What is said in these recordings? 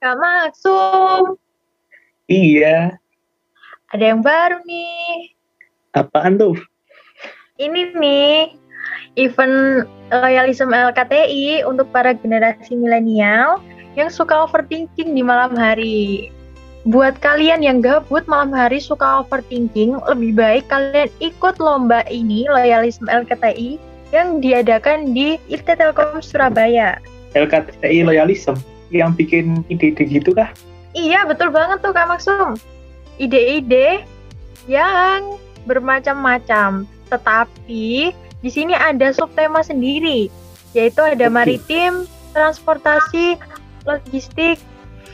Kak Maksum. Iya. Ada yang baru nih. Apaan tuh? Ini nih, event loyalism LKTI untuk para generasi milenial yang suka overthinking di malam hari. Buat kalian yang gabut malam hari suka overthinking, lebih baik kalian ikut lomba ini, loyalism LKTI, yang diadakan di IT Telkom Surabaya. LKTI Loyalism yang bikin ide-ide gitu kah? Iya, betul banget tuh Kak Maksum. Ide-ide yang bermacam-macam. Tetapi di sini ada subtema sendiri, yaitu ada Oke. maritim, transportasi, logistik,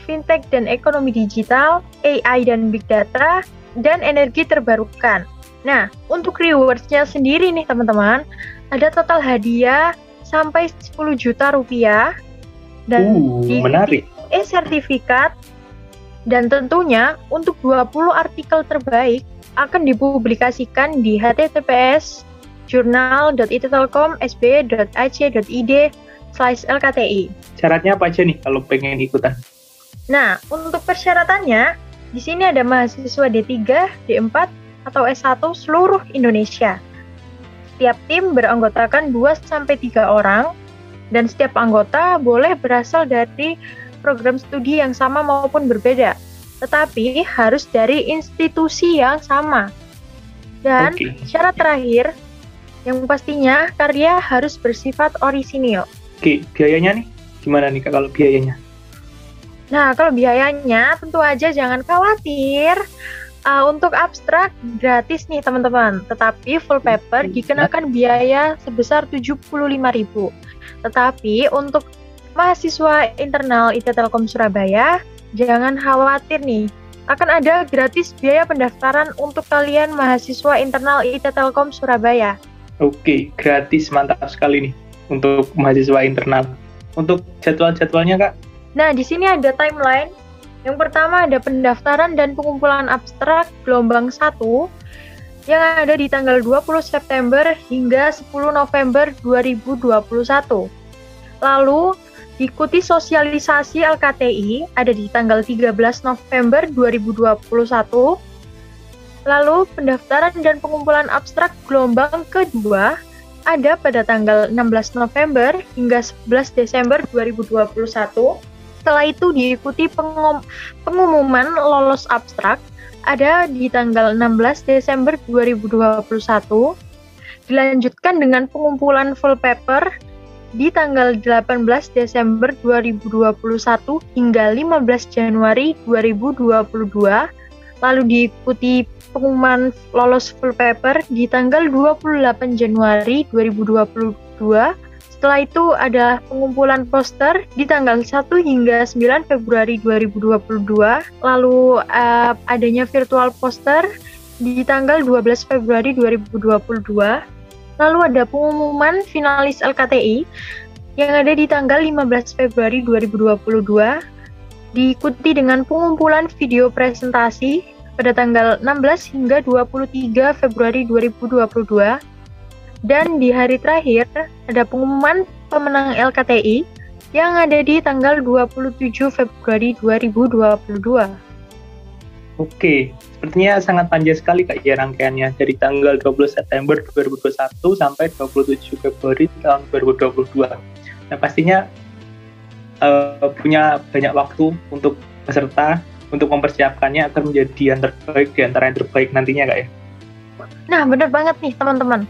fintech dan ekonomi digital, AI dan big data, dan energi terbarukan. Nah, untuk rewards-nya sendiri nih teman-teman, ada total hadiah sampai 10 juta rupiah dan Uh, di- menarik. e-sertifikat dan tentunya untuk 20 artikel terbaik akan dipublikasikan di https journal.ittelkom.sb.ac.id slash LKTI. Syaratnya apa aja nih kalau pengen ikutan? Nah, untuk persyaratannya, di sini ada mahasiswa D3, D4, atau S1 seluruh Indonesia. Setiap tim beranggotakan 2-3 orang, dan setiap anggota boleh berasal dari program studi yang sama maupun berbeda, tetapi harus dari institusi yang sama. Dan Oke. syarat terakhir, yang pastinya karya harus bersifat orisinil. Oke, biayanya nih gimana nih Kak kalau biayanya? Nah, kalau biayanya tentu aja jangan khawatir. Uh, untuk abstrak gratis nih teman-teman, tetapi full paper dikenakan biaya sebesar 75.000. Tetapi untuk mahasiswa internal IT Telkom Surabaya, jangan khawatir nih. Akan ada gratis biaya pendaftaran untuk kalian mahasiswa internal IT Telkom Surabaya. Oke, gratis mantap sekali nih untuk mahasiswa internal. Untuk jadwal-jadwalnya Kak? Nah, di sini ada timeline. Yang pertama ada pendaftaran dan pengumpulan abstrak gelombang 1 yang ada di tanggal 20 September hingga 10 November 2021. Lalu diikuti sosialisasi LKTI ada di tanggal 13 November 2021. Lalu pendaftaran dan pengumpulan abstrak gelombang kedua ada pada tanggal 16 November hingga 11 Desember 2021. Setelah itu diikuti pengum- pengumuman lolos abstrak ada di tanggal 16 Desember 2021. Dilanjutkan dengan pengumpulan full paper di tanggal 18 Desember 2021 hingga 15 Januari 2022. Lalu diikuti pengumuman lolos full paper di tanggal 28 Januari 2022 setelah itu ada pengumpulan poster di tanggal 1 hingga 9 Februari 2022. Lalu eh, adanya virtual poster di tanggal 12 Februari 2022. Lalu ada pengumuman finalis LKTI yang ada di tanggal 15 Februari 2022. Diikuti dengan pengumpulan video presentasi pada tanggal 16 hingga 23 Februari 2022. Dan di hari terakhir ada pengumuman pemenang LKTI yang ada di tanggal 27 Februari 2022. Oke, sepertinya sangat panjang sekali Kak ya rangkaiannya dari tanggal 20 September 2021 sampai 27 Februari tahun 2022. Nah, pastinya eh, punya banyak waktu untuk peserta untuk mempersiapkannya agar menjadi yang terbaik di antara yang terbaik nantinya Kak ya. Nah, bener banget nih teman-teman.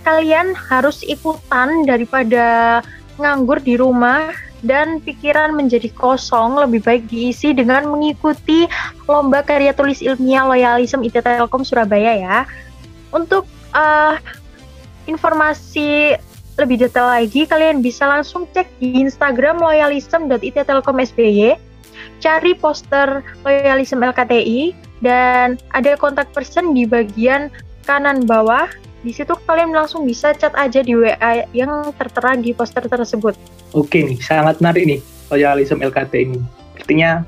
Kalian harus ikutan daripada nganggur di rumah dan pikiran menjadi kosong lebih baik diisi dengan mengikuti lomba karya tulis ilmiah loyalism IT Telkom Surabaya ya. Untuk eh, informasi lebih detail lagi kalian bisa langsung cek di Instagram loyalism.ittelkom.sby cari poster loyalism LKTI dan ada kontak person di bagian kanan bawah di situ kalian langsung bisa chat aja di WA yang tertera di poster tersebut. Oke nih, sangat menarik nih loyalism LKT ini. Artinya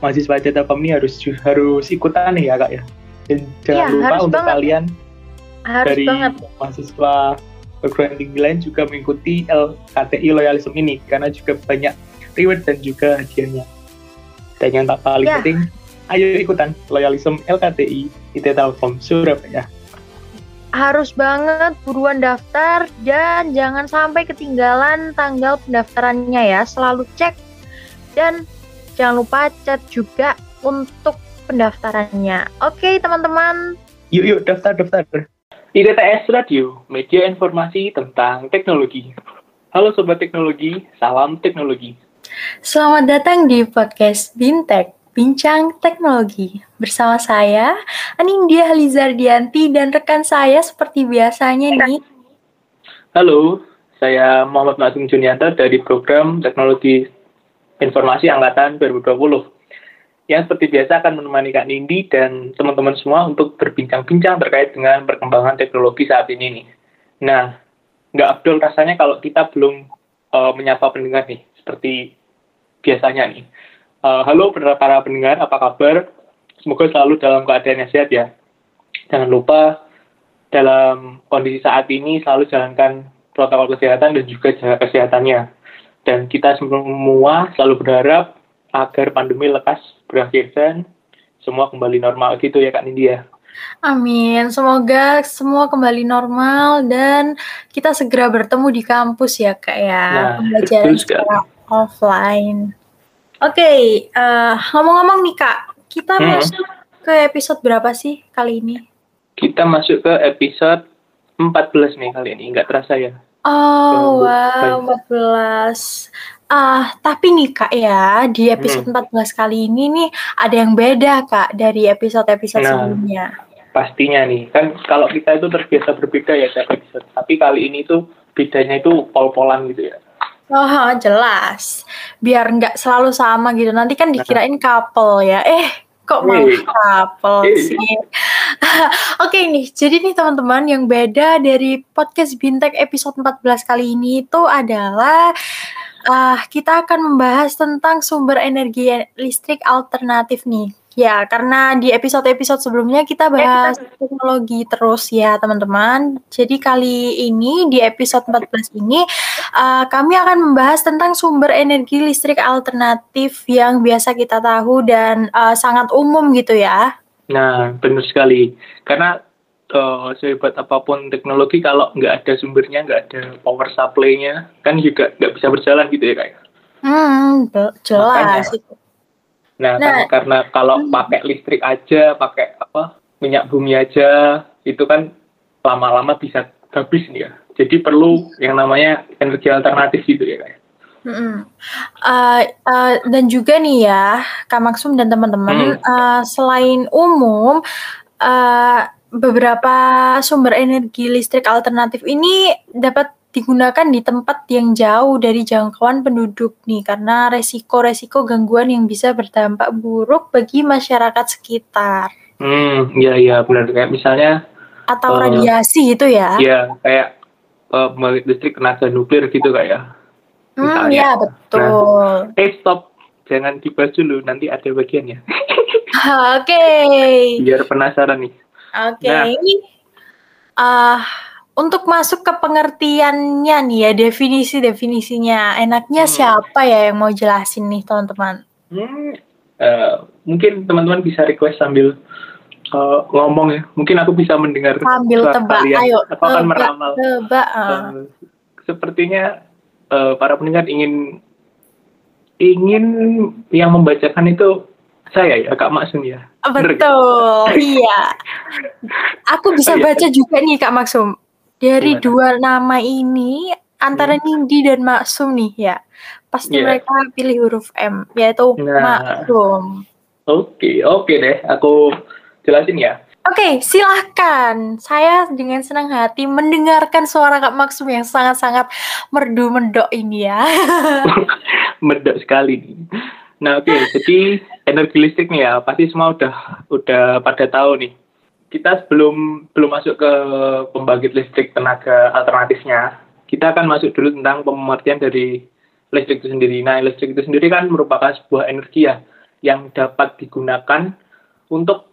mahasiswa Telkom ini harus harus ikutan nih ya kak ya. Dan jangan Iya, lupa untuk banget. kalian Harus dari banget. mahasiswa perguruan tinggi lain juga mengikuti LKTI loyalism ini karena juga banyak reward dan juga hadiahnya. Dan yang tak paling Ya. penting, ayo ikutan loyalism LKTI IT Telkom Surabaya. Harus banget buruan daftar dan jangan sampai ketinggalan tanggal pendaftarannya ya. Selalu cek dan jangan lupa chat juga untuk pendaftarannya. Oke, teman-teman. Yuk yuk daftar daftar. IDTS Radio, media informasi tentang teknologi. Halo sobat teknologi, salam teknologi. Selamat datang di podcast Bintek, Bincang Teknologi. Bersama saya, Anindya Halizardianti dan rekan saya seperti biasanya nih. Halo, saya Muhammad Masum Junianto dari program Teknologi Informasi Angkatan 2020. Yang seperti biasa akan menemani Kak Nindi dan teman-teman semua untuk berbincang-bincang terkait dengan perkembangan teknologi saat ini nih. Nah, nggak abdul rasanya kalau kita belum uh, menyapa pendengar nih, seperti biasanya nih. Uh, halo para para pendengar, apa kabar? Semoga selalu dalam keadaan yang sehat ya. Jangan lupa dalam kondisi saat ini selalu jalankan protokol kesehatan dan juga jaga kesehatannya. Dan kita semua selalu berharap agar pandemi lekas berakhir dan semua kembali normal gitu ya Kak Nindya. Amin. Semoga semua kembali normal dan kita segera bertemu di kampus ya kak ya. Nah, Pembelajaran secara offline. Oke, eh, ngomong-ngomong nih kak, kita Hmm. masuk ke episode berapa sih kali ini? Kita masuk ke episode 14 nih kali ini, nggak terasa ya. Oh, wow, 14. Ah, tapi nih Kak ya, di episode 14 kali ini nih ada yang beda Kak dari episode-episode Nah. sebelumnya. Pastinya nih, kan kalau kita itu terbiasa berbeda ya tiap episode. Tapi kali ini tuh bedanya itu pol-polan gitu ya. Oh, jelas. Biar nggak selalu sama gitu. Nanti kan dikirain couple ya. Eh, kok malah couple sih? Oke nih, jadi nih teman-teman yang beda dari podcast Bintek episode 14 kali ini itu adalah ah, kita akan membahas tentang sumber energi listrik alternatif nih. Ya, karena di episode-episode sebelumnya kita bahas teknologi terus ya, teman-teman. Jadi kali ini di episode 14 ini uh, kami akan membahas tentang sumber energi listrik alternatif yang biasa kita tahu dan uh, sangat umum gitu ya. Nah, benar sekali. Karena eh, sehebat apa pun teknologi, kalau nggak ada sumbernya, nggak ada power supply-nya, kan juga nggak bisa berjalan gitu ya kayak. Hmm, be- jelas. Nah, Nah. karena kalau pakai listrik aja, pakai apa minyak bumi aja, itu kan lama-lama bisa habis nih ya. Jadi perlu yang namanya energi alternatif gitu ya kayak. Mm-mm. Uh, uh, dan juga nih ya, Kak Maksum dan teman-teman, uh, selain umum, uh, beberapa sumber energi listrik alternatif ini dapat digunakan di tempat yang jauh dari jangkauan penduduk nih, karena resiko-resiko gangguan yang bisa berdampak buruk bagi masyarakat sekitar Hmm, iya iya benar kayak misalnya atau Oh. radiasi gitu ya. ya kayak eh, pembangkit listrik tenaga nuklir gitu kayak. Hmm, misalnya. ya betul. Eh stop, jangan dibahas dulu, nanti ada bagiannya. Oke. Biar penasaran nih. Oke. Nah. Ah, untuk masuk ke pengertiannya nih ya, definisi-definisinya. Enaknya Hmm. siapa ya yang mau jelasin nih, teman-teman? Hmm, eh, mungkin teman-teman bisa request sambil eh, ngomong ya. Mungkin aku bisa mendengar Sambil tebak, kalian. ayo. Aku akan tebak, meramal. Tebak. ah. Eh, sepertinya eh, para pendengar ingin ingin yang membacakan itu saya ya Kak Maksum ya. Bener? Betul, iya. Aku bisa Oh, iya. baca juga nih Kak Maksum. Dari Gimana? dua nama ini antara Nindi dan Maksum nih ya. Pasti Iya. mereka pilih huruf M, yaitu Nah. Maksum. Oke, oke deh. Aku jelasin ya. Oke, silahkan. Saya dengan senang hati mendengarkan suara Kak Maksum yang sangat-sangat merdu mendok ini ya. Medok sekali nih. Nah, oke. Jadi energi listrik nih ya, pasti semua udah udah pada tahu nih. Kita sebelum belum masuk ke pembangkit listrik tenaga alternatifnya, kita akan masuk dulu tentang pengertian dari listrik itu sendiri. Nah, listrik itu sendiri kan merupakan sebuah energi ya yang dapat digunakan untuk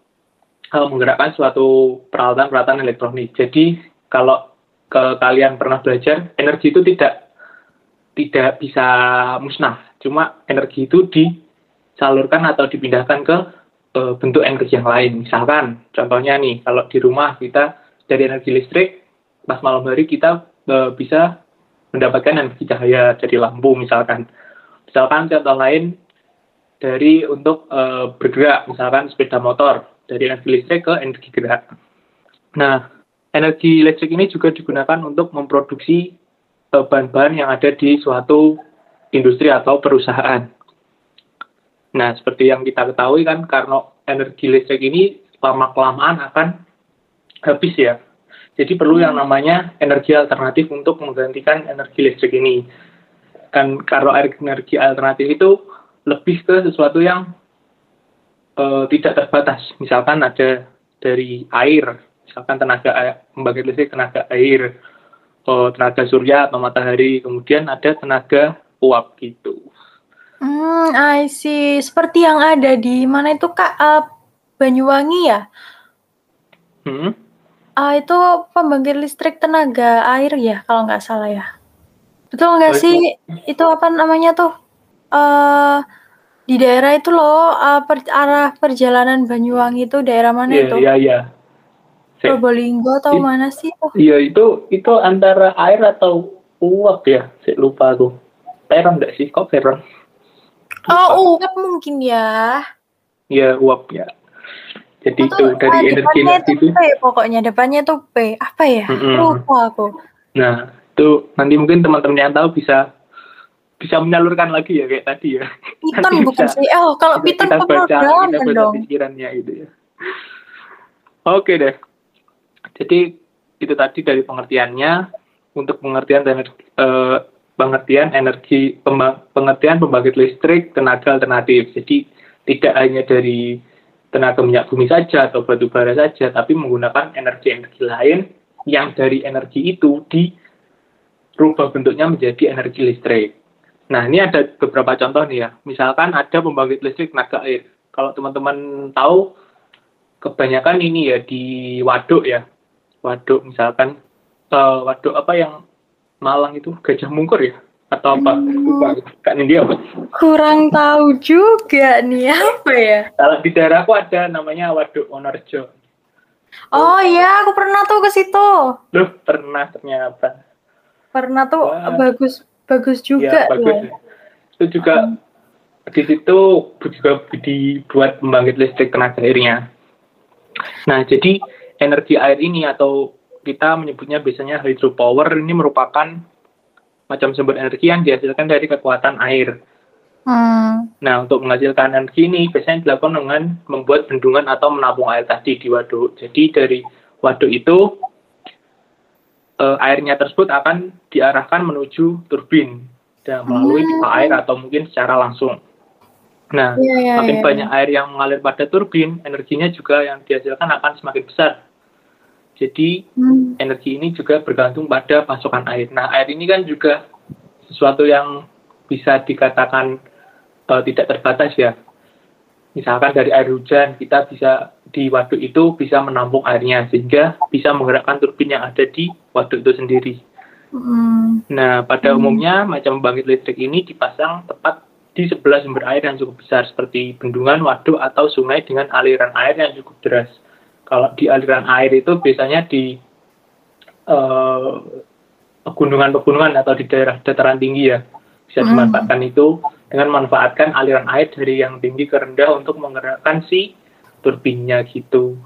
eh, menggerakkan suatu peralatan-peralatan elektronik. Jadi kalau ke kalian pernah belajar, energi itu tidak tidak bisa musnah. Cuma energi itu disalurkan atau dipindahkan ke uh, bentuk energi yang lain. Misalkan, contohnya nih, kalau di rumah kita dari energi listrik, pas malam hari kita uh, bisa mendapatkan energi cahaya dari lampu misalkan. Misalkan contoh lain dari untuk uh, bergerak, misalkan sepeda motor dari energi listrik ke energi gerak. Nah, energi listrik ini juga digunakan untuk memproduksi bahan bahan-bahan yang ada di suatu industri atau perusahaan. Nah, seperti yang kita ketahui kan, karena energi listrik ini lama-kelamaan akan habis ya. Jadi perlu yang namanya energi alternatif untuk menggantikan energi listrik ini. Kan kalau energi alternatif itu lebih ke sesuatu yang uh, tidak terbatas. Misalkan ada dari air, misalkan tenaga air, pembangkit listrik tenaga air, uh, tenaga surya atau matahari, kemudian ada tenaga uap gitu. Hmm, I see. Seperti yang ada di mana itu Kak uh, Banyuwangi ya? Hmm? Uh, itu pembangkit listrik tenaga air ya kalau nggak salah ya. Betul nggak sih? Itu apa namanya tuh? Uh, di daerah itu loh uh, per, arah perjalanan Banyuwangi itu daerah mana yeah, itu? Iya iya. Probolinggo atau mana sih? Iya itu itu antara air atau uap ya, saya lupa aku. Peron enggak sih? Kok peron? Oh uap mungkin ya. Iya uap ya. Jadi itu, itu dari energi energi itu. P, pokoknya depannya tuh P. Apa ya? Mm -hmm. Lupa aku. Nah itu nanti mungkin teman-teman yang tahu bisa bisa menyalurkan lagi ya kayak tadi ya. Piton bukan sih. Oh, kalau Piton pemrograman dong. pikirannya itu ya. Oke deh. Jadi itu tadi dari pengertiannya untuk pengertian dan eh, pengertian energi pengertian pembangkit listrik tenaga alternatif. Jadi tidak hanya dari tenaga minyak bumi saja atau batu bara saja, tapi menggunakan energi-energi lain yang dari energi itu dirubah bentuknya menjadi energi listrik. Nah, ini ada beberapa contoh nih ya. Misalkan ada pembangkit listrik tenaga air. Kalau teman-teman tahu, kebanyakan ini ya di waduk ya waduk misalkan uh, waduk apa yang Malang itu Gajah Mungkur ya atau apa? Hmm. Kan ini apa? Kurang tahu juga nih apa ya. Kalau di daerahku ada namanya Waduk Wonorejo. Oh iya, aku pernah tuh ke situ. Loh, pernah ternyata. Pernah tuh Wah. bagus bagus juga. Ya, bagus. Ya. Itu juga hmm. di situ juga dibuat pembangkit listrik tenaga airnya. Nah, jadi energi air ini atau kita menyebutnya biasanya hydropower ini merupakan macam sumber energi yang dihasilkan dari kekuatan air. Hmm. Nah, untuk menghasilkan energi ini biasanya dilakukan dengan membuat bendungan atau menampung air tadi di waduk. Jadi dari waduk itu eh, airnya tersebut akan diarahkan menuju turbin dan melalui pipa hmm. air atau mungkin secara langsung. Nah, yeah, yeah, makin yeah. banyak air yang mengalir pada turbin, energinya juga yang dihasilkan akan semakin besar jadi hmm. energi ini juga bergantung pada pasokan air. Nah, air ini kan juga sesuatu yang bisa dikatakan uh, tidak terbatas ya. Misalkan dari air hujan kita bisa di waduk itu bisa menampung airnya sehingga bisa menggerakkan turbin yang ada di waduk itu sendiri. Hmm. Nah, pada hmm. umumnya macam pembangkit listrik ini dipasang tepat di sebelah sumber air yang cukup besar seperti bendungan, waduk atau sungai dengan aliran air yang cukup deras. Kalau di aliran air itu biasanya di uh, pegunungan-pegunungan atau di daerah dataran tinggi ya bisa hmm. dimanfaatkan itu dengan memanfaatkan aliran air dari yang tinggi ke rendah untuk menggerakkan si turbinnya gitu.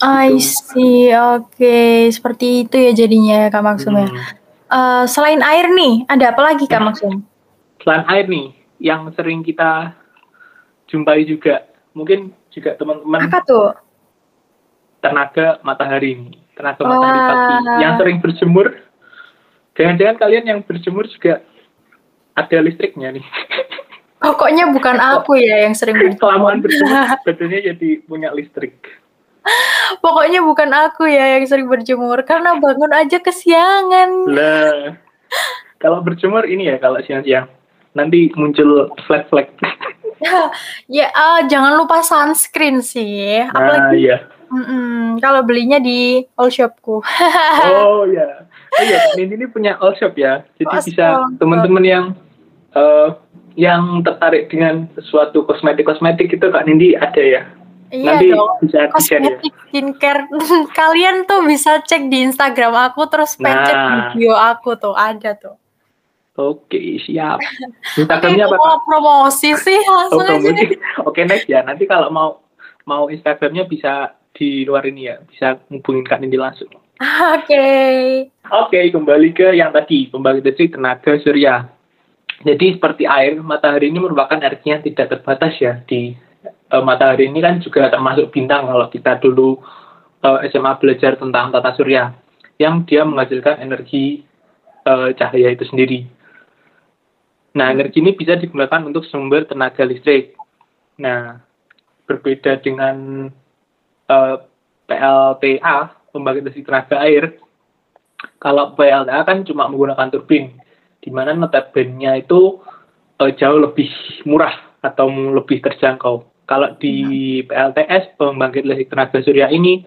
I gitu. see, oke, okay. seperti itu ya jadinya Kak Maksum ya. Hmm. Uh, selain air nih, ada apa lagi Kak Maksum? Selain air nih, yang sering kita jumpai juga, mungkin juga teman-teman. Apa tuh? Tenaga matahari ini, tenaga Wah. matahari pagi yang sering berjemur. Jangan-jangan kalian yang berjemur juga ada listriknya nih. Pokoknya bukan aku ya yang sering berjemur. Kelamaan berjemur, sebetulnya jadi punya listrik. Pokoknya bukan aku ya yang sering berjemur karena bangun aja kesiangan. Lah, kalau berjemur ini ya kalau siang-siang nanti muncul flag-flag. ya, uh, jangan lupa sunscreen sih. Apalagi nah, iya Mm-mm. Kalau belinya di all shopku. oh ya, oh iya, Nindi ini punya all shop ya, jadi Oh, bisa teman-teman yang eh, yang tertarik dengan sesuatu kosmetik-kosmetik itu Kak Nindi ada ya. Iya Nanti dong. bisa ya. Kosmetik skincare kalian tuh bisa cek di Instagram aku terus pencet Nah. video aku tuh ada tuh. Oke, siap. Instagramnya apa? promosi sih Oh, langsung aja. promosi. Oke, next ya. Nanti kalau mau mau Instagramnya bisa di luar ini ya, bisa hubungin Kak Nindi langsung. Oke. Oke, kembali ke yang tadi, pembangkit listrik tenaga surya. Jadi seperti air, matahari ini merupakan energi yang tidak terbatas ya. Di eh, matahari ini kan juga termasuk bintang kalau kita dulu eh, SMA belajar tentang tata surya, yang dia menghasilkan energi eh, cahaya itu sendiri. Nah, energi ini bisa digunakan untuk sumber tenaga listrik. Nah, berbeda dengan eh, PLTA, pembangkit listrik tenaga air, kalau PLTA kan cuma menggunakan turbin, di mana notabene-nya itu eh, jauh lebih murah atau lebih terjangkau. Kalau di PLTS, pembangkit listrik tenaga surya ini,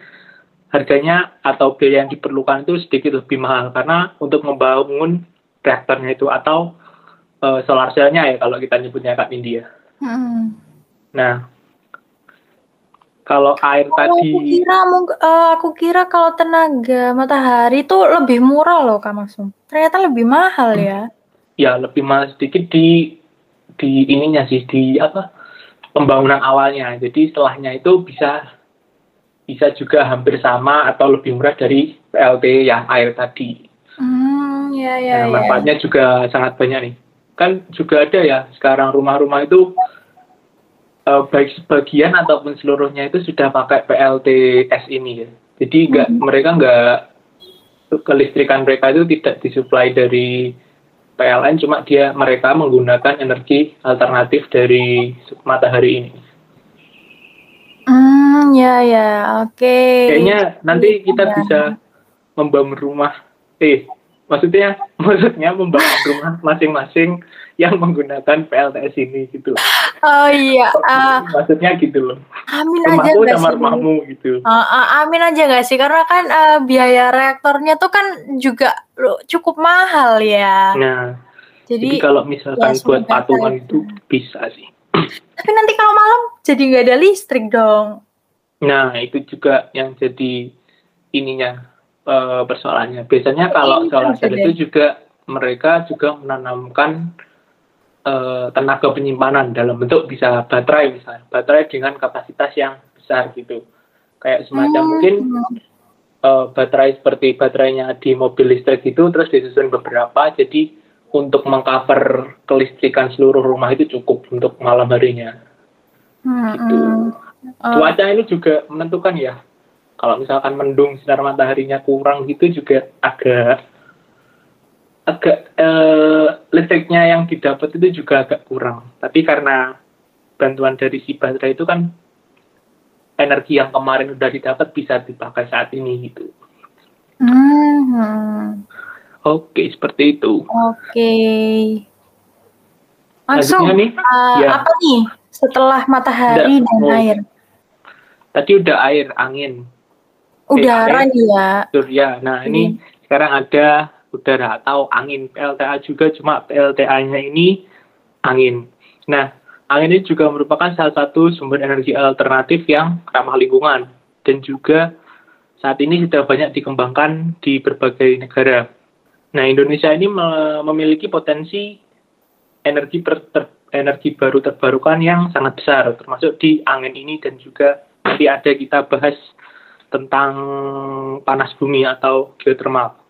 harganya atau biaya yang diperlukan itu sedikit lebih mahal, karena untuk membangun reaktornya itu atau eh, solar cell-nya ya kalau kita nyebutnya Kak India. Hmm. Nah, kalau air Oh, tadi aku kira eh, aku kira kalau tenaga matahari itu lebih murah loh Kak Maksum. Ternyata lebih mahal ya. ya lebih mahal sedikit di di ininya sih di apa pembangunan awalnya. Jadi setelahnya itu bisa bisa juga hampir sama atau lebih murah dari PLT yang air tadi. Hmm, ya ya Nah, ya. manfaatnya juga sangat banyak nih. Kan juga ada ya sekarang rumah-rumah itu eh, baik sebagian ataupun seluruhnya itu sudah pakai PLTS ini ya. Jadi nggak mereka nggak kelistrikan mereka itu tidak disuplai dari PLN, cuma dia mereka menggunakan energi alternatif dari matahari ini. Hmm, ya ya. Oke. Kayaknya nanti kita Ya. bisa membangun rumah, eh maksudnya maksudnya membangun rumah masing-masing yang menggunakan PLTS ini gitu. Oh iya, ah, maksudnya gitu loh. amin aja Rumahku nggak sama sih? rumahmu gitu. Ah, ah, amin aja nggak sih? Karena kan eh, biaya reaktornya tuh kan juga lo- cukup mahal ya. Nah, Jadi, jadi kalau misalkan ya, buat patungan saja. itu bisa sih. tapi nanti kalau malam jadi nggak ada listrik dong. Nah, itu juga yang jadi ininya eh, persoalannya. Biasanya kalau cell juga itu juga mereka juga menanamkan eh, tenaga penyimpanan dalam bentuk bisa baterai misalnya, baterai dengan kapasitas yang besar gitu. Kayak semacam Hmm. mungkin eh, baterai seperti baterainya di mobil listrik itu terus disusun beberapa jadi untuk mengcover kelistrikan seluruh rumah itu cukup untuk malam harinya. Hmm, Gitu. hmm. Oh, Cuaca ini juga menentukan ya. Kalau misalkan mendung sinar mataharinya kurang gitu juga agak agak eh, listriknya yang didapat itu juga agak kurang. Tapi karena bantuan dari si baterai itu kan energi yang kemarin udah didapat bisa dipakai saat ini gitu. hmm. Oke, seperti itu. Oke. Langsung Lanjutnya nih, eh, ya. apa nih setelah matahari Udah, dan oh. air? Tadi udah air, angin, Udara air. nih ya. surya. Nah, ini sekarang ada udara atau angin PLTA juga cuma PLTA-nya ini angin. Nah, angin ini juga merupakan salah satu sumber energi alternatif yang ramah lingkungan dan juga saat ini sudah banyak dikembangkan di berbagai negara. Nah, Indonesia ini me- memiliki potensi energi per- ter- energi baru terbarukan yang sangat besar, termasuk di angin ini dan juga nanti ada kita bahas tentang panas bumi atau geothermal.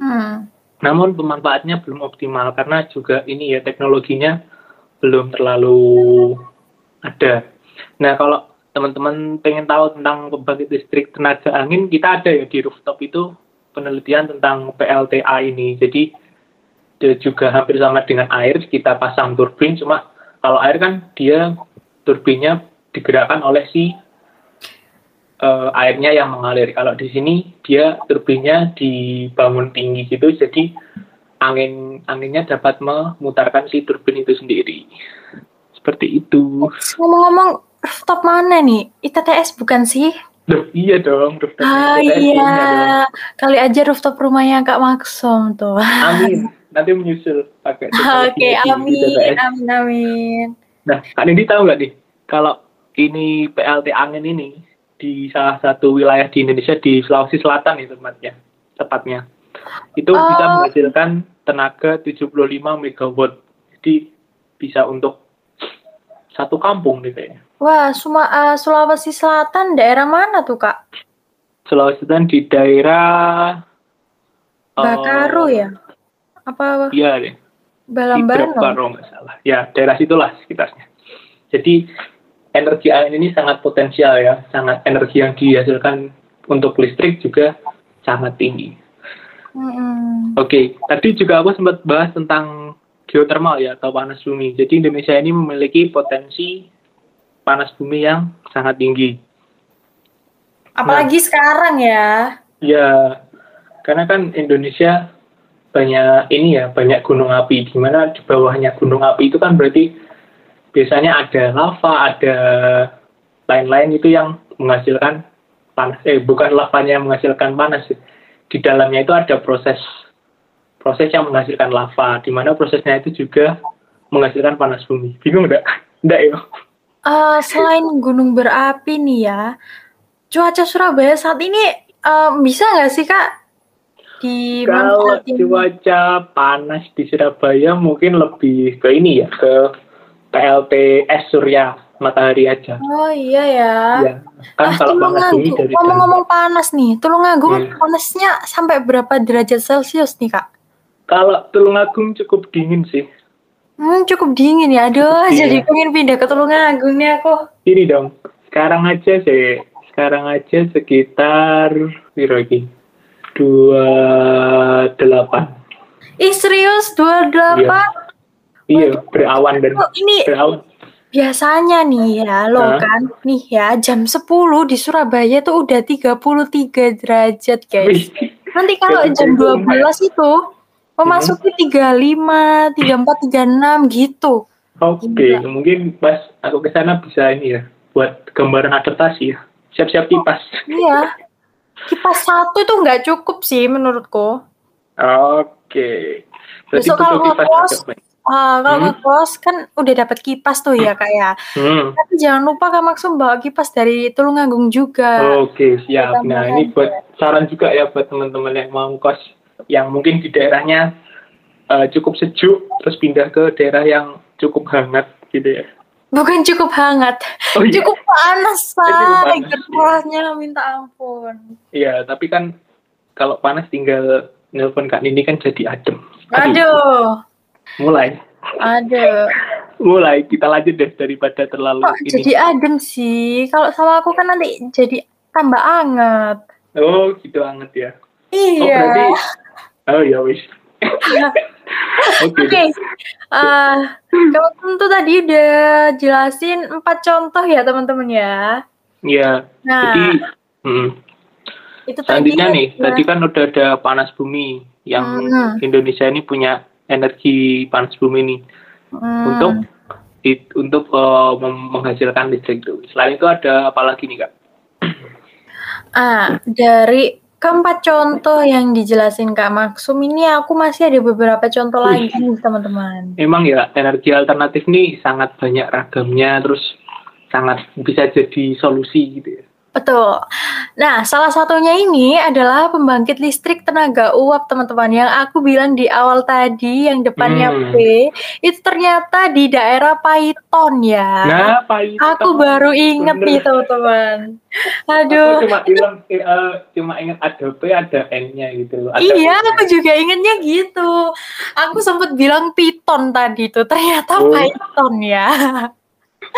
Hmm. Namun pemanfaatnya belum optimal karena juga ini ya teknologinya belum terlalu ada. Nah kalau teman-teman pengen tahu tentang pembangkit listrik tenaga angin, kita ada ya di rooftop itu penelitian tentang PLTA ini. Jadi juga hampir sama dengan air, kita pasang turbin, cuma kalau air kan dia turbinnya digerakkan oleh si eh, airnya yang mengalir. Kalau di sini dia turbinnya dibangun tinggi gitu, jadi angin anginnya dapat memutarkan si turbin itu sendiri. Seperti itu. Ngomong-ngomong rooftop mana nih? ITTS bukan sih? Loh, iya dong, rooftop Ah BTS iya, kali aja rooftop rumahnya Kak Maksum tuh. Amin. Nanti menyusul pakai Oke, di amin, amin, amin. Nah, Kak Nindi tahu nggak nih, kalau ini PLT angin ini di salah satu wilayah di Indonesia di Sulawesi Selatan itu tepatnya, tepatnya. Itu bisa Oh. menghasilkan tenaga 75 megawatt. Jadi bisa untuk satu kampung nih kayaknya. Wah, Suma, eh, Sulawesi Selatan daerah mana tuh Kak? Sulawesi Selatan di daerah eh, Bakaru ya? Apa Iya deh. Di kalau nggak salah. Ya, daerah situlah sekitarnya. Jadi energi angin ini sangat potensial ya, sangat energi yang dihasilkan untuk listrik juga sangat tinggi. Mm-mm. Oke, tadi juga aku sempat bahas tentang geothermal ya atau panas bumi. Jadi Indonesia ini memiliki potensi panas bumi yang sangat tinggi. Apalagi sekarang ya. Ya, karena kan Indonesia banyak ini ya, banyak gunung api. Di mana di bawahnya gunung api itu kan berarti biasanya ada lava, ada lain-lain itu yang menghasilkan panas. Eh, bukan lavanya yang menghasilkan panas. Di dalamnya itu ada proses proses yang menghasilkan lava, di mana prosesnya itu juga menghasilkan panas bumi. Bingung enggak? Enggak ya? Eh, selain gunung berapi nih ya, cuaca Surabaya saat ini eh, bisa nggak sih Kak Kalau dimanfaatin? cuaca panas di Surabaya mungkin lebih ke ini ya, ke PLTS Surya matahari aja. Oh iya ya. Ya, kan Ah, kalau panas bumi Tulungagung. dari Ngomong-ngomong panas nih, Tulungagung Hmm. panasnya sampai berapa derajat Celcius nih Kak? Kalau Tulungagung cukup dingin sih. Hmm, cukup dingin ya. Aduh, Iya. jadi pengen pindah ke Tulungagung nih aku. Ini dong. Sekarang aja sih, sekarang aja sekitar piro iki? 28. Ih serius 28? Iya, berawan dan Oh, ini berawan. biasanya nih ya, lo Hah? kan, nih ya jam 10 di Surabaya tuh udah 33 derajat guys. Nanti kalau jam gitu. 12 itu memasuki 35, 34, 36 gitu. Oke, Gila. mungkin pas aku ke sana bisa ini ya, buat gambaran adaptasi ya. Siap-siap kipas. Iya. Kipas satu itu nggak cukup sih menurutku. Oke. Berarti Besok kalau butuh Ah, kalau Hmm. ngekos kan udah dapat kipas tuh ya kayak. Hmm. Tapi jangan lupa Kak Maksum bawa kipas dari Tulungagung juga. Oke, siap. Kita Nah, ini buat saran juga ya buat teman-teman yang mau kos yang mungkin di daerahnya eh, cukup sejuk terus pindah ke daerah yang cukup hangat gitu ya. Bukan cukup hangat, Oh iya. cukup panas, panas, Gerahnya minta ampun. Iya, tapi kan kalau panas tinggal nelpon Kak Nini kan jadi adem. Aduh, Aduh, mulai. aduh. Mulai kita lanjut deh daripada terlalu Kok ini. jadi adem sih? Kalau sama aku kan nanti jadi tambah anget. Oh, gitu anget ya. Oh, Iya. berarti Oh ya wis. Oke. Deh. eh kamu tentu tadi udah jelasin empat contoh ya teman-teman ya. Iya. Nah, Jadi hmm, itu tadi. nih, ya. tadi kan udah ada panas bumi yang Hmm. Indonesia ini punya energi panas bumi ini Hmm. untuk it- untuk mem- menghasilkan listrik itu. Selain itu ada apa lagi nih kak? Ah, dari keempat contoh yang dijelasin Kak Maksum ini aku masih ada beberapa contoh lagi nih teman-teman. Emang ya energi alternatif nih sangat banyak ragamnya, terus sangat bisa jadi solusi gitu ya. Betul. Nah, salah satunya ini adalah pembangkit listrik tenaga uap, teman-teman. Yang aku bilang di awal tadi, yang depannya Hmm. P, itu ternyata di daerah Paiton ya. Nah, itu aku baru inget Bener. nih, teman-teman. Aku Aduh. cuma bilang eh, cuma ingat ada P ada N-nya gitu. Ada Iya, P-nya. aku juga ingetnya gitu. Aku sempat bilang Piton tadi tuh, ternyata Oh. Python ya.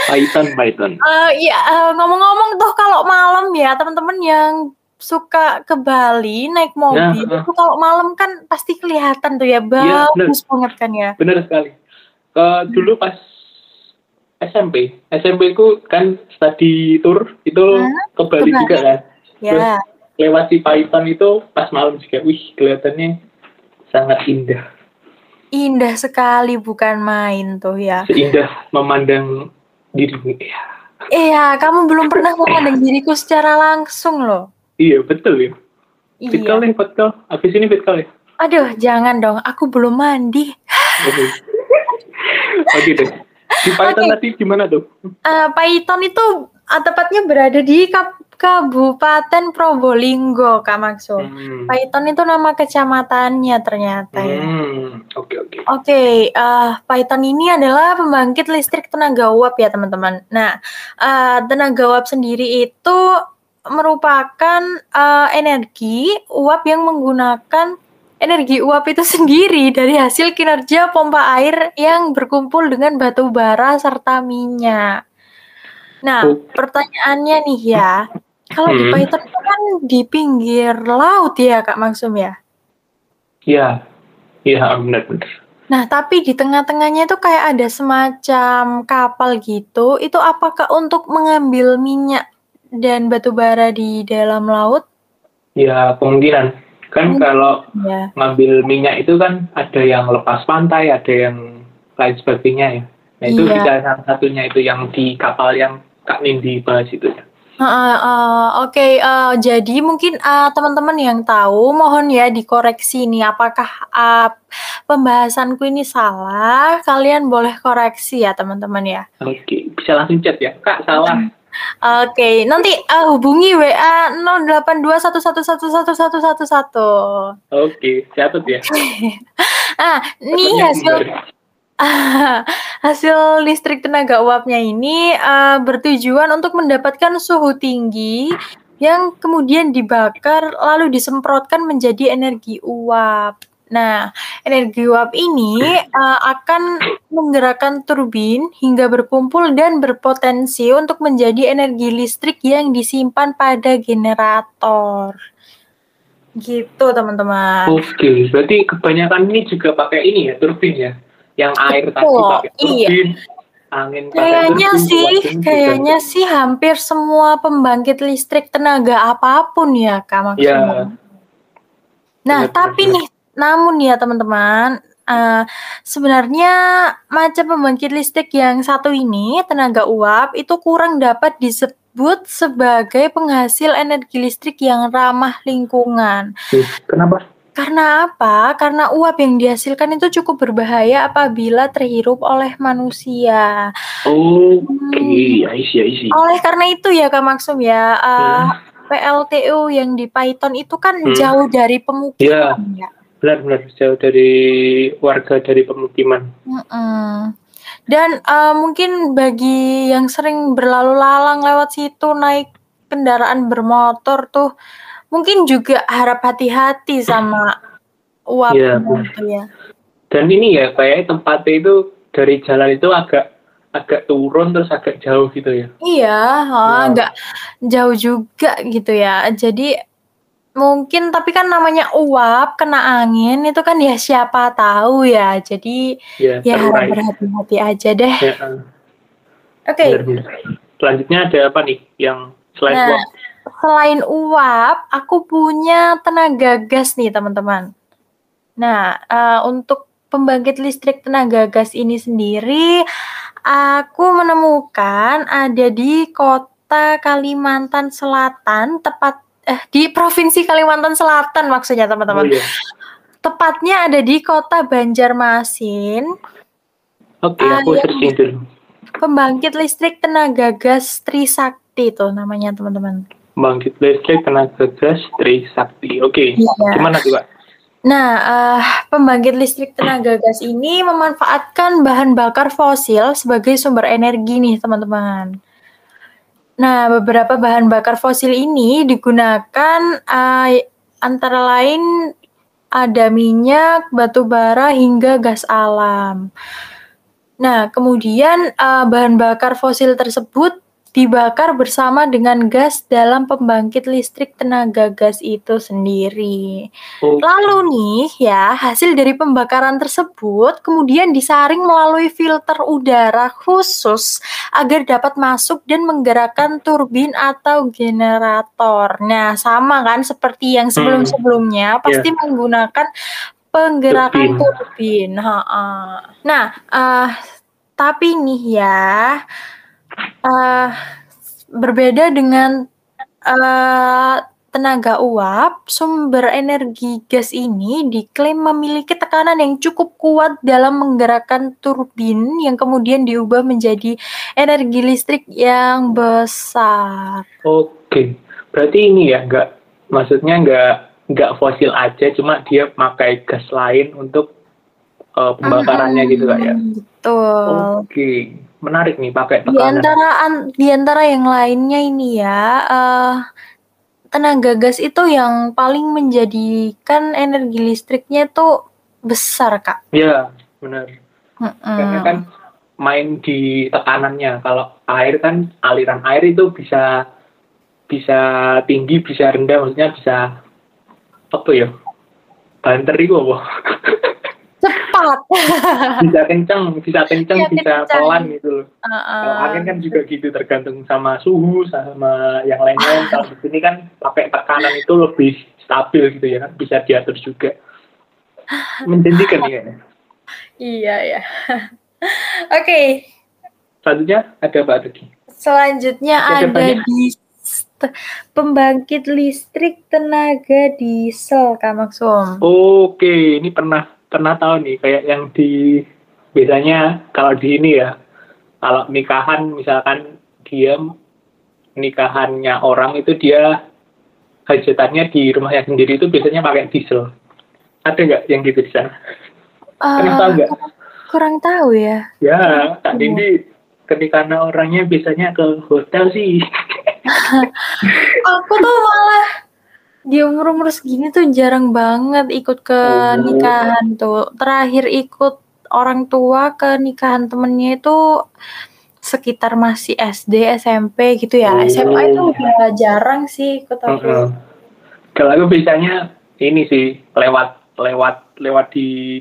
Python Python. Eh, Iya, eh, ngomong-ngomong tuh kalau malam ya teman-teman yang suka ke Bali naik mobil, Nah, itu kalau malam kan pasti kelihatan tuh ya Iya, bagus banget kan ya. Bener sekali. Ke dulu pas SMP, SMP ku kan study tour itu Hmm, ke Bali ke Bali. juga kan. Ya, Lewat si Python itu pas malam juga, wih kelihatannya sangat indah. indah sekali bukan main tuh ya. Seindah memandang diri. Ya, Iya, kamu belum pernah memandang diriku secara langsung loh. Iya, betul ya. Fit call Iya. nih, fit call. Habis ini fit call ya. Aduh, jangan dong. Aku belum mandi. Oke. Oke deh. Di Python Oke. tadi gimana tuh? Eh, Python itu ah, tepatnya berada di Kap- Kabupaten Probolinggo, Kak Maksum. Hmm. Python itu nama kecamatannya ternyata ya. Hmm, Oke, oke. Oke, eh, Python ini adalah pembangkit listrik tenaga uap ya teman-teman. Nah, eh, tenaga uap sendiri itu merupakan eh, energi uap yang menggunakan energi uap itu sendiri dari hasil kinerja pompa air yang berkumpul dengan batu bara serta minyak. Nah, Oh. pertanyaannya nih ya, kalau di Hmm. Python itu kan di pinggir laut ya Kak Maksum ya? Iya. Iya, benar-benar. Nah, tapi di tengah-tengahnya itu kayak ada semacam kapal gitu. Itu apakah untuk mengambil minyak dan batu bara di dalam laut? Ya, kemungkinan. Kan Hmm. kalau Ya. ngambil minyak itu kan ada yang lepas pantai, ada yang lain sebagainya ya. Nah, itu Iya. bisa salah satunya itu yang di kapal yang Kak Nindi bahas itu. Heeh, eh, Oke, eh, jadi mungkin eh, teman-teman yang tahu, mohon ya dikoreksi nih. Apakah eh, pembahasanku ini salah? Kalian boleh koreksi ya, teman-teman ya. Oke, bisa langsung chat ya. Kak, salah. Oke, nanti eh, hubungi WA 0821111111. Oke, catat ya. Ah, nih Takutnya hasil benar. hasil listrik tenaga uapnya ini eh, bertujuan untuk mendapatkan suhu tinggi yang kemudian dibakar lalu disemprotkan menjadi energi uap. Nah, energi uap ini eh, akan menggerakkan turbin hingga berkumpul dan berpotensi untuk menjadi energi listrik yang disimpan pada generator. Gitu, teman-teman. Oke, berarti kebanyakan ini juga pakai ini ya, turbin ya. Yang air tadi Betul, pakai iya. turbin, angin pakai Kayaknya turbin, sih, juga. kayaknya sih hampir semua pembangkit listrik tenaga apa pun ya, Kak Ya, maksudnya. Nah, benar, tapi benar. nih, namun ya teman-teman, eh, sebenarnya macam pembangkit listrik yang satu ini, tenaga uap, itu kurang dapat disebut sebagai penghasil energi listrik yang ramah lingkungan. Kenapa? Karena apa? Karena uap yang dihasilkan itu cukup berbahaya apabila terhirup oleh manusia. Oke, I see, I see. Oleh karena itu ya Kak Maksum ya, eh, Hmm. PLTU yang di Python itu kan Hmm. jauh dari pemukiman ya. Benar-benar jauh dari warga dari pemukiman. Mm-mm. Dan eh, mungkin bagi yang sering berlalu lalang lewat situ naik kendaraan bermotor tuh mungkin juga harap hati-hati sama uap Iya, itu ya. Dan ini ya, kayak tempatnya itu dari jalan itu agak agak turun terus agak jauh gitu ya. Iya, Ya. ha, nggak jauh juga gitu ya. Jadi mungkin tapi kan namanya uap kena angin itu kan ya siapa tahu ya. Jadi Ya, ya harap terurai. berhati-hati aja deh. Ya, Oke. benar-benar. Selanjutnya ada apa nih yang selain Nah, uap? Selain uap, aku punya tenaga gas nih teman-teman. Nah, eh, untuk pembangkit listrik tenaga gas ini sendiri, aku menemukan ada di kota Kalimantan Selatan, tepat eh di provinsi Kalimantan Selatan maksudnya Oh, teman-teman. iya. Tepatnya ada di kota Banjarmasin, Oke, Ah, aku searching dulu. pembangkit listrik tenaga gas Trisakti itu namanya teman-teman. Bangkit listrik tenaga gas Trisakti. Oke, Iya. gimana tuh, Kak? Nah, eh, pembangkit listrik tenaga gas ini memanfaatkan bahan bakar fosil sebagai sumber energi nih, teman-teman. Nah, beberapa bahan bakar fosil ini digunakan eh, antara lain ada minyak, batu bara, hingga gas alam. Nah, kemudian eh, bahan bakar fosil tersebut dibakar bersama dengan gas dalam pembangkit listrik tenaga gas itu sendiri. Oh, Lalu nih ya, hasil dari pembakaran tersebut kemudian disaring melalui filter udara khusus agar dapat masuk dan menggerakkan turbin atau generator. Nah, sama kan seperti yang sebelum-sebelumnya pasti menggunakan penggerakan turbin. Ha-ha. Nah, eh, tapi nih ya, uh, berbeda dengan uh, tenaga uap, sumber energi gas ini diklaim memiliki tekanan yang cukup kuat dalam menggerakkan turbin yang kemudian diubah menjadi energi listrik yang besar. Oke, berarti ini ya nggak, maksudnya nggak nggak fosil aja, cuma dia pakai gas lain untuk uh, pembakarannya hmm, gitu kak ya. Betul. Oke, menarik nih pakai tekanan. Di antara di antara yang lainnya ini ya. Uh, tenaga gas itu yang paling menjadikan energi listriknya itu besar kak. Iya benar. Mm -mm. Karena kan main di tekanannya. Kalau air kan aliran air itu bisa bisa tinggi, bisa rendah, maksudnya bisa apa ya? Banter itu apa? cepat bisa kenceng bisa kenceng ya, bisa kenceng. pelan gitu loh. Uh, uh. kalau angin kan juga gitu tergantung sama suhu sama yang lainnya kalau di sini kan pakai tekanan itu lebih stabil gitu ya kan? Bisa diatur juga. Menjanjikan ya iya ya oke. Okay. selanjutnya ada apa lagi? Selanjutnya ada, ada di pembangkit listrik tenaga diesel Kak Maksum. Oke, ini pernah pernah tahu nih kayak yang di biasanya kalau di ini ya kalau nikahan misalkan dia nikahannya orang itu dia hajatannya di rumahnya sendiri itu biasanya pakai diesel. Ada nggak yang gitu di sana? Uh, pernah tahu nggak? kurang tahu ya. Ya tak Dindi ketika orangnya biasanya ke hotel sih. Aku tuh malah di umur-umur segini tuh jarang banget ikut ke oh. nikahan tuh. Terakhir ikut orang tua ke nikahan temennya itu sekitar masih SD, SMP gitu ya. Oh. SMA itu udah jarang sih ikut aku. Uh. Kalau aku biasanya ini sih lewat lewat lewat di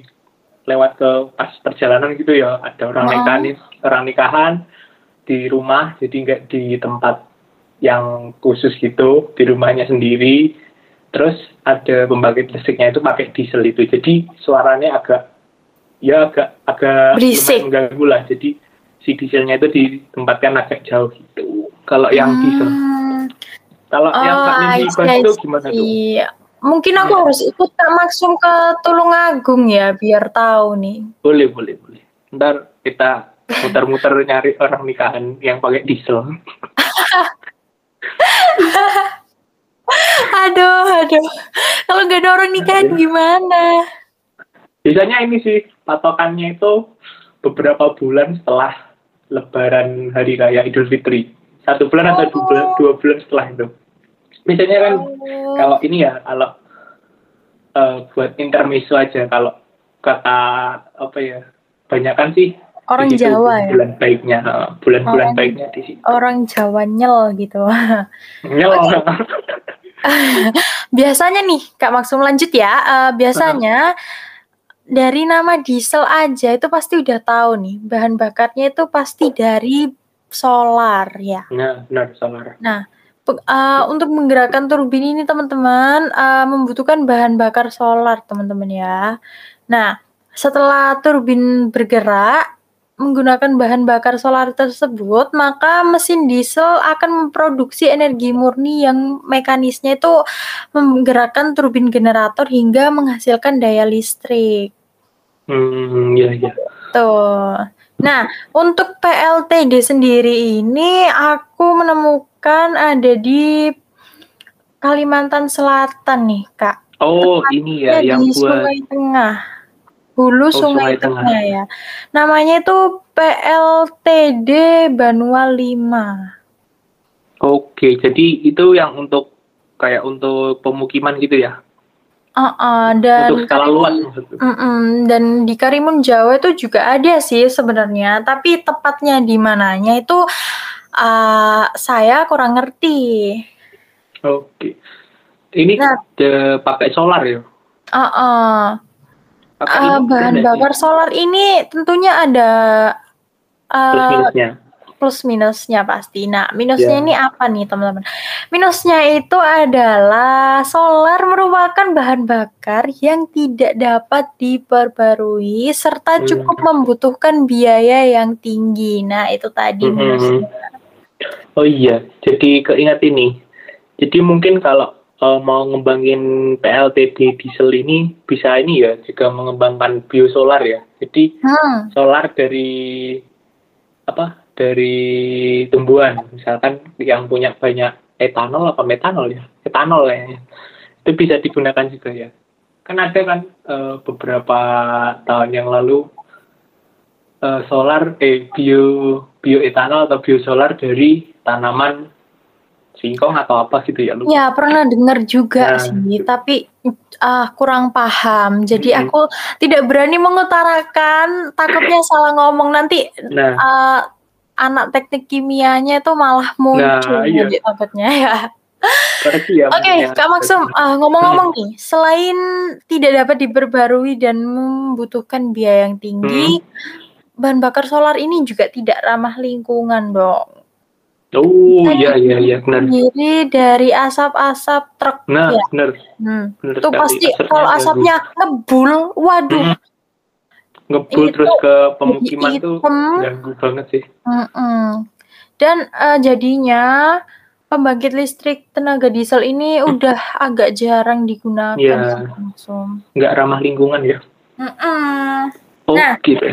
lewat ke pas perjalanan gitu ya ada orang oh. nikahan orang nikahan di rumah jadi nggak di tempat yang khusus gitu di rumahnya sendiri terus ada pembangkit listriknya itu pakai diesel itu. Jadi suaranya agak ya agak agak Berisik. mengganggu lah. Jadi si dieselnya itu ditempatkan agak jauh gitu. Kalau yang hmm. diesel. Kalau oh, yang Kak itu gimana tuh? Mungkin aku ya. harus ikut Kak Maksum ke Tulungagung ya biar tahu nih. Boleh boleh boleh. Ntar kita muter-muter nyari orang nikahan yang pakai diesel aduh, aduh. Kalau nggak ada orang nikahan gimana? Biasanya ini sih patokannya itu beberapa bulan setelah Lebaran Hari Raya Idul Fitri. Satu bulan oh. atau dua bulan, dua bulan setelah itu. Biasanya kan oh. kalau ini ya kalau uh, buat intermezzo aja kalau kata apa ya banyak kan sih orang Jawa ya bulan baiknya bulan-bulan baiknya di situ orang Jawa nyel gitu nyel biasanya nih Kak Maksum lanjut ya. Uh, biasanya dari nama diesel aja itu pasti udah tahu nih bahan bakarnya itu pasti dari solar ya. Nah, benar solar. Nah, uh, untuk menggerakkan turbin ini teman-teman uh, membutuhkan bahan bakar solar teman-teman ya. Nah, setelah turbin bergerak menggunakan bahan bakar solar tersebut, maka mesin diesel akan memproduksi energi murni yang mekanisnya itu menggerakkan turbin generator hingga menghasilkan daya listrik. Hmm, iya iya. Tuh. Nah, untuk PLTD sendiri ini aku menemukan ada di Kalimantan Selatan nih, Kak. Oh, Tepatnya ini ya yang di buat Sungai Tengah. Hulu oh, Sungai, Sungai Tengah. Tengah ya. Namanya itu PLTD Banua 5. Oke, jadi itu yang untuk kayak untuk pemukiman gitu ya? Uh, uh, dan untuk skala luas maksudnya. Uh, uh, dan di Karimun Jawa itu juga ada sih sebenarnya, tapi tepatnya di mananya itu uh, saya kurang ngerti. Oke, ini nah, pakai solar ya? Uh, uh. Uh, bahan bakar solar ini tentunya ada uh, plus minusnya. Plus minusnya pasti. Nah, minusnya yeah. ini apa nih, teman-teman? Minusnya itu adalah solar merupakan bahan bakar yang tidak dapat diperbarui serta hmm. cukup membutuhkan biaya yang tinggi. Nah, itu tadi mm -hmm. minusnya. Oh iya, jadi keingat ini. Jadi mungkin kalau uh, mau ngembangin PLTD diesel ini bisa ini ya juga mengembangkan biosolar ya. Jadi Hmm. solar dari apa? Dari tumbuhan, misalkan yang punya banyak etanol apa metanol ya? Etanol kayaknya. Itu bisa digunakan juga ya. Kan ada kan eh, beberapa tahun yang lalu eh, solar eh bio bioetanol atau biosolar dari tanaman singkong atau apa gitu ya lu. Ya pernah dengar juga Nah, sih, tapi ah kurang paham. Jadi Mm-mm. aku tidak berani mengutarakan, takutnya salah ngomong nanti Nah, ah, anak teknik kimianya itu malah muncul Nah, iya. takutnya ya. ya. Oke, mungkin ya. Kak Maksum, ah, ngomong-ngomong nih, selain tidak dapat diperbarui dan membutuhkan biaya yang tinggi, bahan bakar solar ini juga tidak ramah lingkungan dong. Oh iya iya iya benar. Sendiri dari asap-asap truk Nah, ya. benar. Hmm. Benar Tuh pasti Asapnya kalau asapnya ngebul, waduh, Mm. ngebul Ini terus ke pemukiman jadi tuh ganggu banget sih. Mm-mm. Dan eh, jadinya pembangkit listrik tenaga diesel ini udah agak jarang digunakan Iya. langsung. Nggak ramah lingkungan ya. Mm-mm. Oh Nah. gitu.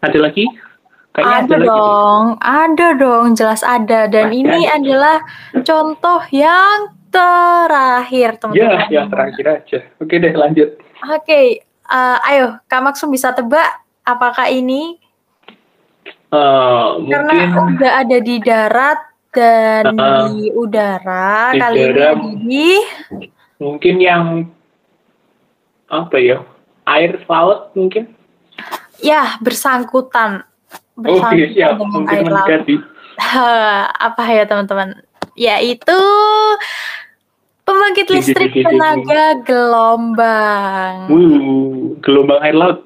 Ada lagi? Kayaknya Ada dong, ada dong, jelas ada. Dan Pasti ini ada. adalah contoh yang terakhir, Ya, teman-teman. yang terakhir aja. Oke deh, lanjut. Oke, eh, ayo, Kak Maksum bisa tebak apakah ini karena mungkin udah ada di darat dan Uh-uh. di udara Di kali ini darat. ada di mungkin yang apa ya? Air laut mungkin? ya bersangkutan Oh iya, siap. dengan Mungkin air laut. apa ya teman-teman? Yaitu pembangkit listrik tenaga gelombang. Uh, gelombang air laut.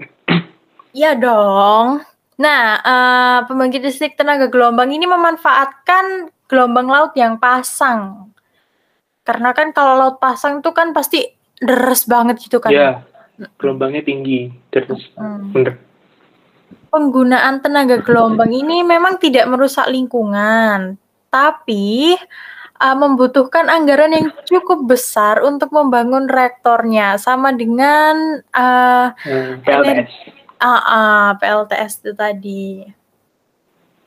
Iya dong. Nah, eh, pembangkit listrik tenaga gelombang ini memanfaatkan gelombang laut yang pasang. Karena kan kalau laut pasang itu kan pasti deres banget gitu kan. Ya, gelombangnya tinggi. Terus Hmm. bener. Penggunaan tenaga gelombang ini memang tidak merusak lingkungan, tapi eh, membutuhkan anggaran yang cukup besar untuk membangun reaktornya, sama dengan Eh, PLTS. AA, PLTS itu tadi.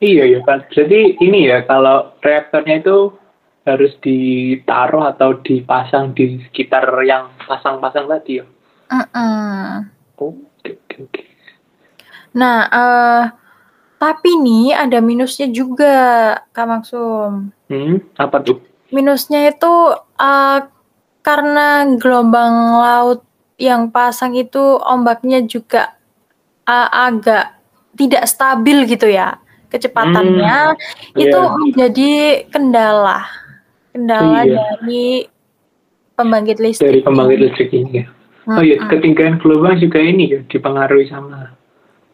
Iya ya kan. Jadi ini ya kalau reaktornya itu harus ditaruh atau dipasang di sekitar yang pasang-pasang tadi ya. Mm-mm. Oke oke oke. Nah, eh, tapi nih ada minusnya juga, Kak Maksum. Hmm, apa tuh? Minusnya itu eh, karena gelombang laut yang pasang itu ombaknya juga eh, agak tidak stabil gitu ya. Kecepatannya itu iya. menjadi kendala. Kendala Iya. dari pembangkit listrik. Dari pembangkit listrik ini ya. Oh iya, Mm-mm. ketinggian gelombang juga ini ya dipengaruhi sama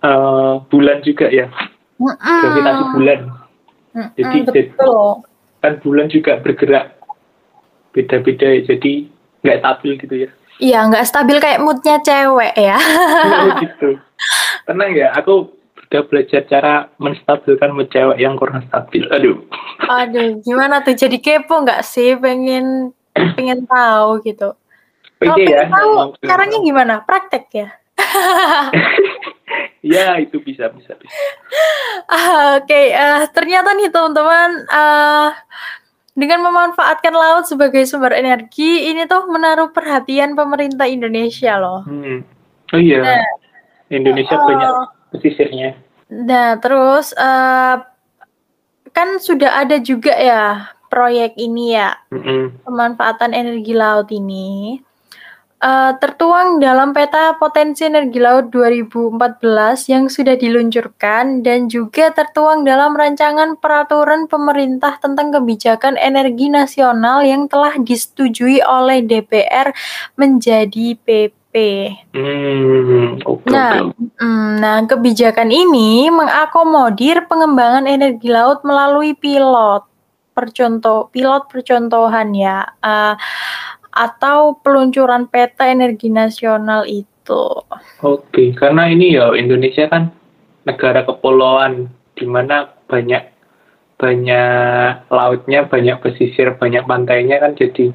eh, bulan juga ya, Mm-mm. gravitasi bulan. Mm-mm, Jadi betul. kan bulan juga bergerak beda-beda ya, jadi nggak stabil gitu ya. Iya, nggak stabil kayak moodnya cewek ya. Oh, gitu. Tenang ya, aku udah belajar cara menstabilkan mood cewek yang kurang stabil. Aduh. Aduh, gimana tuh? Jadi kepo nggak sih? Pengen pengen tahu gitu. Oke ya. pengen tahu, ngomong- caranya gimana? Praktek ya? Ya, itu bisa bisa bisa. Ah, Oke, eh, ternyata nih teman-teman, eh, dengan memanfaatkan laut sebagai sumber energi, ini tuh menaruh perhatian pemerintah Indonesia loh. Hmm. Oh iya. Nah, Indonesia oh. banyak pesisirnya. Nah, terus eh, kan sudah ada juga ya proyek ini ya, Mm-mm. pemanfaatan energi laut ini eh, tertuang dalam peta potensi energi laut 2014 yang sudah diluncurkan dan juga tertuang dalam rancangan peraturan pemerintah tentang kebijakan energi nasional yang telah disetujui oleh DPR menjadi PP. Hmm. Nah, oke. Mm, Nah, kebijakan ini mengakomodir pengembangan energi laut melalui pilot percontoh pilot percontohan ya eh, atau peluncuran peta energi nasional itu. Oke, karena ini ya Indonesia kan negara kepulauan di mana banyak banyak lautnya, banyak pesisir, banyak pantainya kan jadi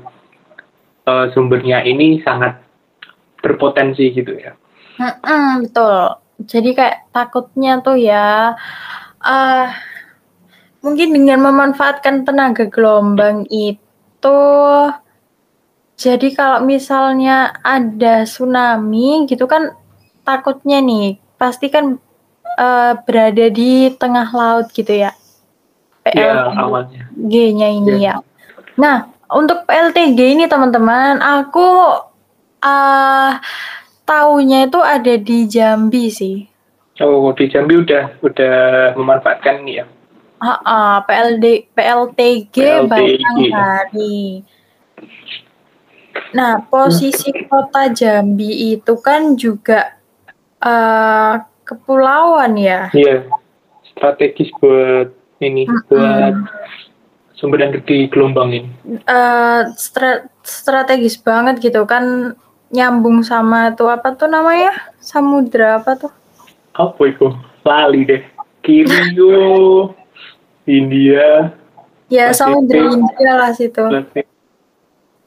uh, sumbernya ini sangat berpotensi gitu ya. Mm-mm, betul. Jadi kayak takutnya tuh ya, uh, mungkin dengan memanfaatkan tenaga gelombang itu, jadi kalau misalnya ada tsunami gitu kan takutnya nih, pasti kan uh, berada di tengah laut gitu ya. Iya, awalnya. G-nya ini ya. ya. Nah, untuk PLTG ini teman-teman, aku uh, taunya itu ada di Jambi sih. Oh, di Jambi udah udah memanfaatkan ini ya. Uh, uh, PLD PLTG, PLTG. Hari. Nah, posisi kota Jambi itu kan juga uh, kepulauan ya. Iya. Strategis buat ini, uh -uh. buat sumber energi gelombang ini. Uh, stra strategis banget gitu kan nyambung sama tuh apa tuh namanya samudra apa tuh apa itu lali deh Kirio India ya samudra India lah situ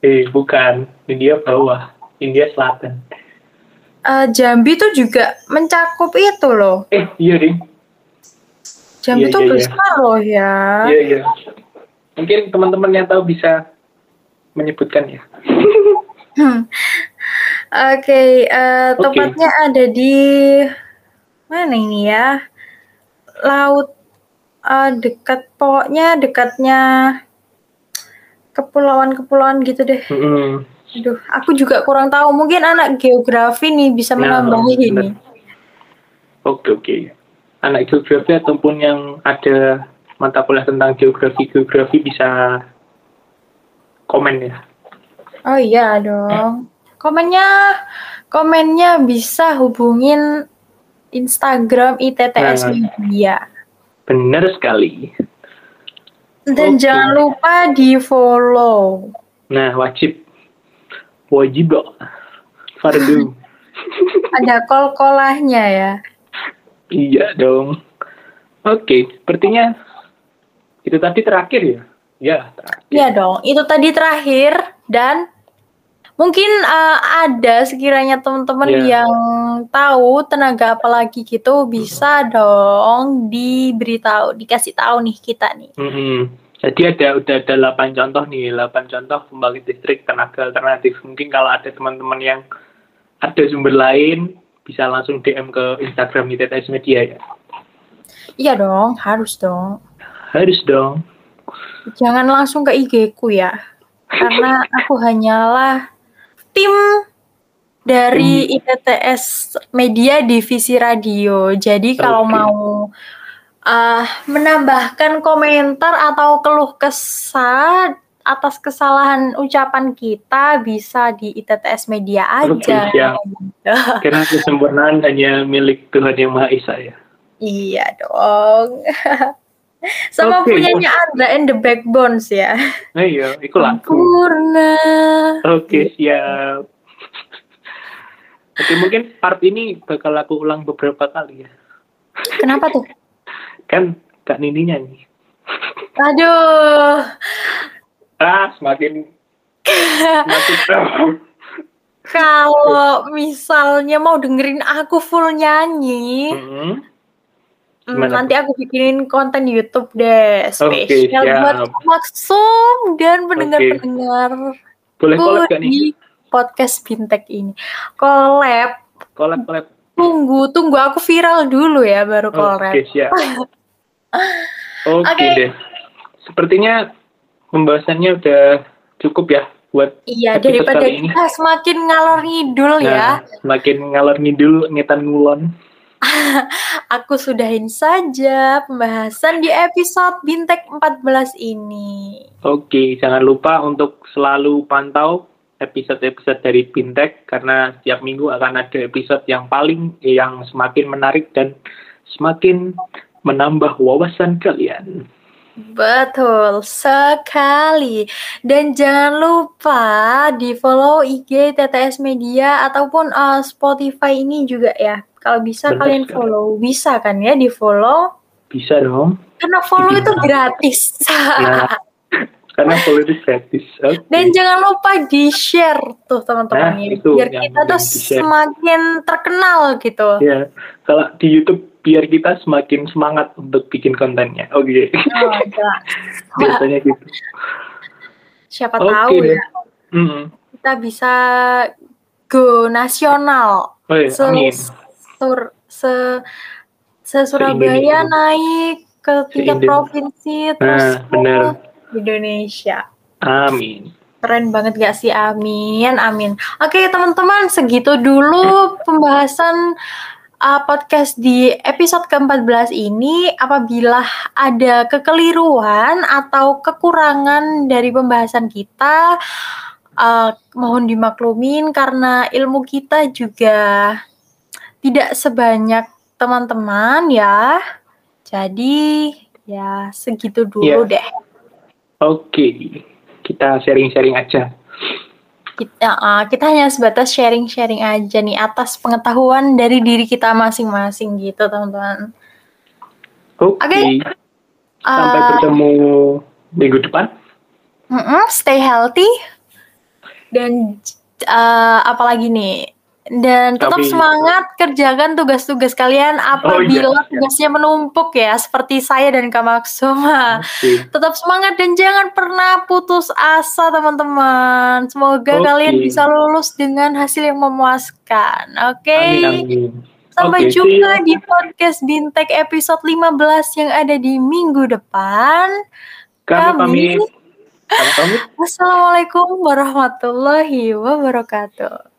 eh bukan India bawah India selatan uh, Jambi tuh juga mencakup itu loh eh iya deh Jambi iya, tuh iya, besar iya. loh ya iya iya mungkin teman-teman yang tahu bisa menyebutkan ya hmm. Oke, okay, uh, eh, okay. tempatnya ada di mana ini ya? Laut uh, dekat pokoknya dekatnya kepulauan-kepulauan gitu deh. Mm -hmm. Aduh, aku juga kurang tahu. Mungkin anak geografi nih bisa nah, menambahi nah, ini. Oke, oke. Anak geografi ataupun yang ada mata kuliah tentang geografi-geografi bisa komen ya. Oh iya dong. Komennya komennya bisa hubungin Instagram ITTS nah, Media. Benar sekali. Dan okay. jangan lupa di follow. Nah, wajib. Wajib dong. Fardu. Ada kol-kolahnya ya. Iya dong. Oke, okay, sepertinya itu tadi terakhir ya? Ya, terakhir. Iya dong, itu tadi terakhir dan Mungkin uh, ada sekiranya teman-teman yeah. yang tahu tenaga apalagi gitu bisa dong diberitahu, dikasih tahu nih kita nih. Mm -hmm. Jadi ada udah ada 8 contoh nih, 8 contoh pembangkit listrik tenaga alternatif. Mungkin kalau ada teman-teman yang ada sumber lain bisa langsung DM ke Instagram ITTS Media ya. Iya dong, harus dong. Harus dong. Jangan langsung ke IG ku ya. Karena aku hanyalah tim dari hmm. ITTS Media Divisi Radio. Jadi kalau mau uh, menambahkan komentar atau keluh kesah atas kesalahan ucapan kita bisa di ITTS Media aja. Okay, ya. Karena kesempurnaan hanya milik Tuhan Yang Maha Esa ya. Iya dong. Sama okay. punyanya Andra and the Backbones ya. Nah, iya, itu lagu. Sempurna. Oke, okay, siap. Oke, mungkin part ini bakal aku ulang beberapa kali ya. Kenapa tuh? Kan Kak Nini nyanyi. Aduh. Ah, semakin semakin Kalau misalnya mau dengerin aku full nyanyi, mm -hmm Hmm, nanti aku bikinin konten YouTube deh spesial okay, buat maksum dan pendengar-pendengar. Boleh collab gak nih? podcast Bintek ini. Collab. Collab, collab. Tunggu, tunggu aku viral dulu ya baru collab. Oke, okay, siap. Oke okay, okay. deh. Sepertinya pembahasannya udah cukup ya buat Iya, daripada kita semakin ngalor ngidul ya. nah, ya. Semakin ngalor ngidul, ngetan ngulon. Aku sudahin saja pembahasan di episode Bintek 14 ini. Oke, jangan lupa untuk selalu pantau episode-episode dari Bintek karena setiap minggu akan ada episode yang paling yang semakin menarik dan semakin menambah wawasan kalian. Betul sekali. Dan jangan lupa di follow IG TTS Media ataupun uh, Spotify ini juga ya. Kalau bisa Benar kalian follow, bisa kan ya di follow? Bisa dong. Karena follow itu gratis. Nah, karena follow itu gratis. Oke. Dan jangan lupa di-share tuh teman-teman Nah, itu biar kita tuh semakin terkenal gitu. Ya, kalau di YouTube biar kita semakin semangat untuk bikin kontennya. Oke. Oh, jelas. Biasanya gitu. Siapa Oke tahu ya Mm. kita bisa go nasional. Oh iya, Se, amin. sur- se, se Surabaya naik ke tingkat provinsi terus Nah, benar. ke Indonesia. Amin. Keren banget gak sih? Amin, amin. Oke teman-teman, segitu dulu pembahasan uh, podcast di episode ke-14 ini. Apabila ada kekeliruan atau kekurangan dari pembahasan kita, uh, mohon dimaklumin karena ilmu kita juga tidak sebanyak teman-teman ya. Jadi ya segitu dulu Iya. deh. Oke. Kita sharing-sharing aja. Kita uh, kita hanya sebatas sharing-sharing aja nih atas pengetahuan dari diri kita masing-masing gitu teman-teman. Oke. Oke. Sampai Uh, bertemu minggu depan. mm-mm, stay healthy dan uh, apalagi nih dan tetap Tapi- semangat kerjakan tugas-tugas kalian apabila iya. tugasnya menumpuk ya seperti saya dan Kak. Oke. Tetap semangat dan jangan pernah putus asa teman-teman. Semoga Oke. kalian bisa lulus dengan hasil yang memuaskan. Oke. Amin amin. Sampai see jumpa di podcast Bintek episode 15 yang ada di minggu depan. Kami Kami- pamit. Kami pamit. Wassalamualaikum warahmatullahi wabarakatuh.